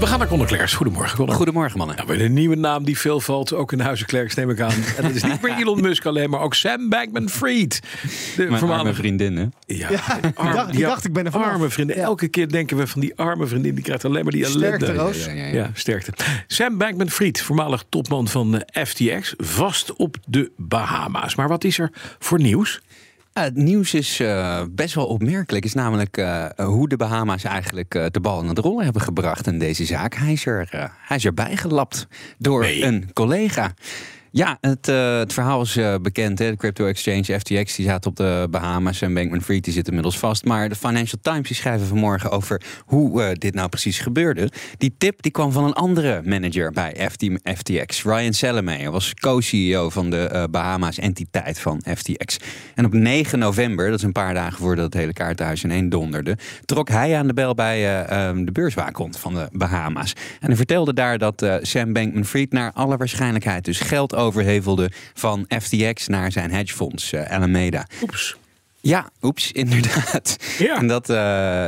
We gaan naar Conor Klerks. Goedemorgen, Conor. Goedemorgen, mannen. Nou, weer een nieuwe naam die veel valt, ook in de Huizen Klerks neem ik aan. En dat is niet meer Elon Musk alleen, maar ook Sam Bankman-Fried. De Mijn arme vriendin, hè? Ja, die dacht, die dacht ik ben vanaf. Arme vriendin. Elke keer denken we van die arme vriendin, die krijgt alleen maar die ellende. Sterkte, Roos. Ja, ja, ja. ja, sterkte. Sam Bankman-Fried, voormalig topman van eh, FTX, vast op de Bahama's. Maar wat is er voor nieuws? Ja, het nieuws is uh, best wel opmerkelijk. is namelijk uh, hoe de Bahama's eigenlijk uh, de bal in het rollen hebben gebracht in deze zaak. Hij is, er, hij is erbij gelapt door nee. een collega. Ja, het, uh, het verhaal is uh, bekend. Hè? De crypto exchange FTX die zaten op de Bahamas en Bankman Fried die zit inmiddels vast. Maar de Financial Times die schrijven vanmorgen over hoe uh, dit nou precies gebeurde. Die tip die kwam van een andere manager bij FT, FTX, Ryan Salome. Was co-CEO van de Bahamas entiteit van FTX. En op 9 november, dat is een paar dagen voordat het hele kaartenhuis ineen donderde, trok hij aan de bel bij um, de beurswaakhond van de Bahama's. En hij vertelde daar dat Sam Bankman Fried naar alle waarschijnlijkheid dus geld overhevelde van FTX naar zijn hedgefonds uh, Alameda. Oeps. Ja, oeps, inderdaad. Ja. En dat, uh,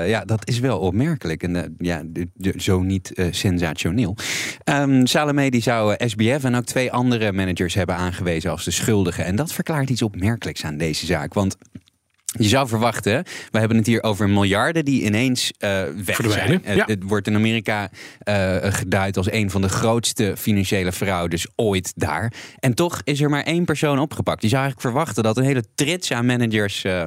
ja, dat is wel opmerkelijk. En uh, ja, de, de, zo niet uh, sensationeel. Um, Salome die zou SBF en ook twee andere managers hebben aangewezen als de schuldigen. En dat verklaart iets opmerkelijks aan deze zaak. Want je zou verwachten, we hebben het hier over miljarden die ineens uh, weg Verdwijnen, zijn. ja. Het wordt in Amerika uh, geduid als een van de grootste financiële fraudes ooit daar. En toch is er maar één persoon opgepakt. Je zou eigenlijk verwachten dat een hele trits aan managers uh,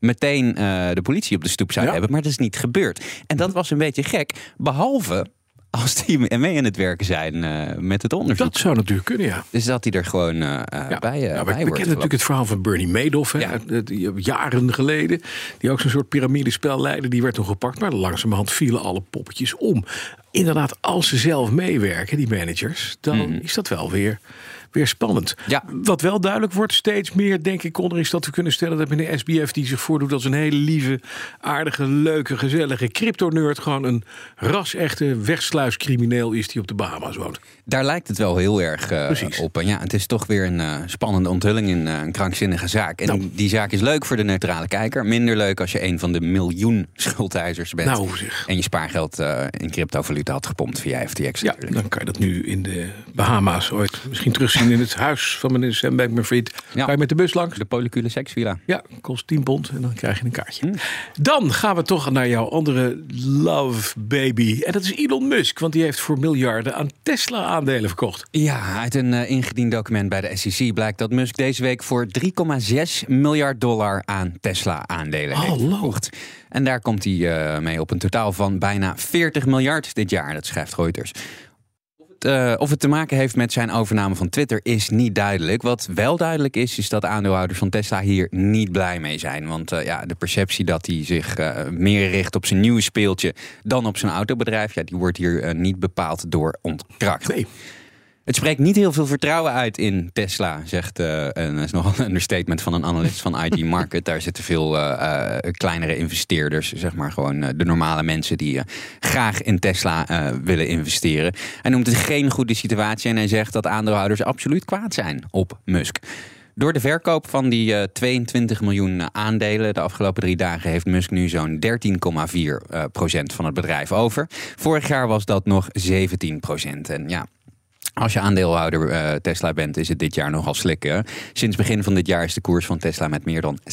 meteen de politie op de stoep zouden Ja. hebben. Maar dat is niet gebeurd. En dat was een beetje gek, behalve als die mee aan het werken zijn met het onderzoek. Dat zou natuurlijk kunnen, ja. Dus dat hij er gewoon uh, ja. bij, uh, ja, we, bij we wordt. kennen natuurlijk het verhaal van Bernie Madoff, hè, Ja. jaren geleden. Die ook zo'n soort piramidespel leidde. Die werd toen gepakt, maar langzamerhand vielen alle poppetjes om. Inderdaad, als ze zelf meewerken, die managers, dan is dat wel weer, weer spannend. Mhm. Ja. Wat wel duidelijk wordt steeds meer, denk ik, Conor, is dat we kunnen stellen dat meneer SBF, die zich voordoet als een hele lieve, aardige, leuke, gezellige crypto-nerd, gewoon een ras-echte wegsluiscrimineel is die op de Bahama's woont. Daar lijkt het wel heel erg uh, Precies. op. En ja, het is toch weer een uh, spannende onthulling in uh, een krankzinnige zaak. En Nou. die zaak is leuk voor de neutrale kijker. Minder leuk als je een van de miljoen schuldeisers bent. Nou. En je spaargeld in cryptovaluta had gepompt via FTX. Ja, natuurlijk. dan kan je dat nu in de Bahama's ooit misschien terugzien in het huis van meneer Sam Bankman-Fried. Ja. Ga je met de bus langs? De polycule seksvilla. Ja, kost 10 pond en dan krijg je een kaartje. Hm. Dan gaan we toch naar jouw andere love baby. En dat is Elon Musk, want die heeft voor miljarden aan Tesla aandelen verkocht. Ja, uit een uh, ingediend document bij de SEC blijkt dat Musk deze week voor 3,6 miljard dollar aan Tesla-aandelen heeft Hallo. verkocht. En daar komt hij uh, mee op een totaal van bijna 40 miljard dit jaar, dat schrijft Reuters. Uh, of het te maken heeft met zijn overname van Twitter is niet duidelijk. Wat wel duidelijk is, is dat aandeelhouders van Tesla hier niet blij mee zijn. Want uh, ja, de perceptie dat hij zich meer richt op zijn nieuwe speeltje dan op zijn autobedrijf, ja, die wordt hier niet bepaald door ontkracht. Nee. Het spreekt niet heel veel vertrouwen uit in Tesla, zegt uh, en dat is nogal een understatement van een analist van IG Market. Daar zitten veel uh, uh, kleinere investeerders, zeg maar gewoon de normale mensen die graag in Tesla willen investeren. Hij noemt het geen goede situatie en hij zegt dat aandeelhouders absoluut kwaad zijn op Musk. Door de verkoop van die uh, 22 miljoen aandelen de afgelopen drie dagen heeft Musk nu zo'n 13,4 uh, procent van het bedrijf over. Vorig jaar was dat nog 17 procent. En ja, als je aandeelhouder uh, Tesla bent, is het dit jaar nogal slikken. Sinds begin van dit jaar is de koers van Tesla met meer dan 60%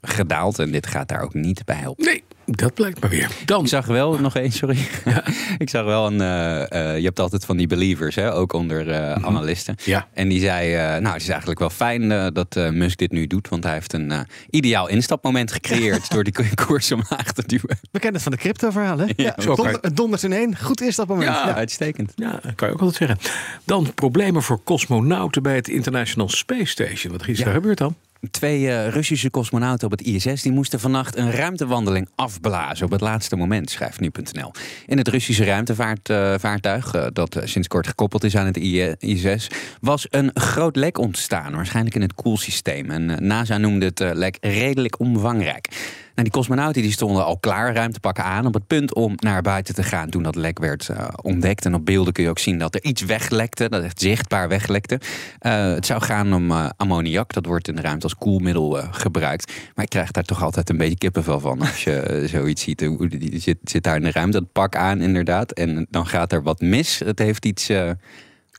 gedaald. En dit gaat daar ook niet bij helpen. Nee, dat blijkt maar weer. Dan Ik zag wel, nog één, sorry. Ja. ik zag wel een. Uh, uh, je hebt altijd van die believers, hè, ook onder uh, mm -hmm. analisten. Ja. En die zei: Nou, het is eigenlijk wel fijn uh, dat Musk dit nu doet. Want hij heeft een uh, ideaal instapmoment gecreëerd. door die koers omlaag te duwen. We kennen het van de crypto-verhalen. Ja, ja, donder, het dondert in één. Goed instapmoment. Ja, Ja. uitstekend. Ja, dat kan je ook altijd zeggen. Dan problemen voor cosmonauten bij het International Space Station. Wat is Ja. daar gebeurd dan? Twee uh, Russische cosmonauten op het ISS die moesten vannacht een ruimtewandeling afblazen op het laatste moment, schrijft nu.nl. In het Russische ruimtevaartuig, uh, dat sinds kort gekoppeld is aan het ISS, was een groot lek ontstaan, waarschijnlijk in het koelsysteem. En NASA noemde het lek redelijk omvangrijk. Nou, die cosmonauten die stonden al klaar, ruimtepakken aan, op het punt om naar buiten te gaan toen dat lek werd uh, ontdekt. En op beelden kun je ook zien dat er iets weglekte, dat echt zichtbaar weglekte. Uh, het zou gaan om uh, ammoniak, dat wordt in de ruimte als koelmiddel gebruikt. Maar ik krijg daar toch altijd een beetje kippenvel van als je zoiets ziet. Je zit, zit daar in de ruimte, dat pak aan inderdaad, en dan gaat er wat mis. Het heeft iets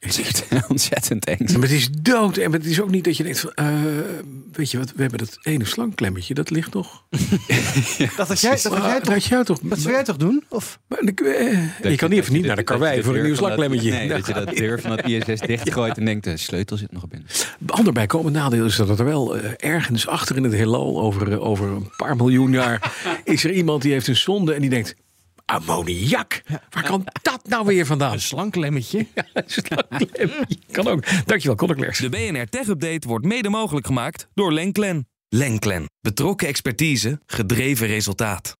is echt ontzettend eng. Maar het is dood. En het is ook niet dat je denkt van... Uh, weet je wat, we hebben dat ene slangklemmetje. Dat ligt nog. dat had jij, dat had jij, toch, dat jij toch... Dat zou jij toch doen? Of? Maar, uh, je kan niet even niet naar de karwei voor een nieuw slangklemmetje. Nee, dat je dat deur van het ISS dichtgooit en denkt... de sleutel zit nog binnen. Ander bijkomend nadeel is dat er wel uh, ergens achter in het heelal... Over, over een paar miljoen jaar... is er iemand die heeft een zonde en die denkt ammoniak. Waar kan dat nou weer vandaan? Een slanklemmetje. Ja, een slanklemmetje. Kan ook. Dankjewel, Conor De BNR Tech Update wordt mede mogelijk gemaakt door Lenklen. Lenklen. Betrokken expertise, gedreven resultaat.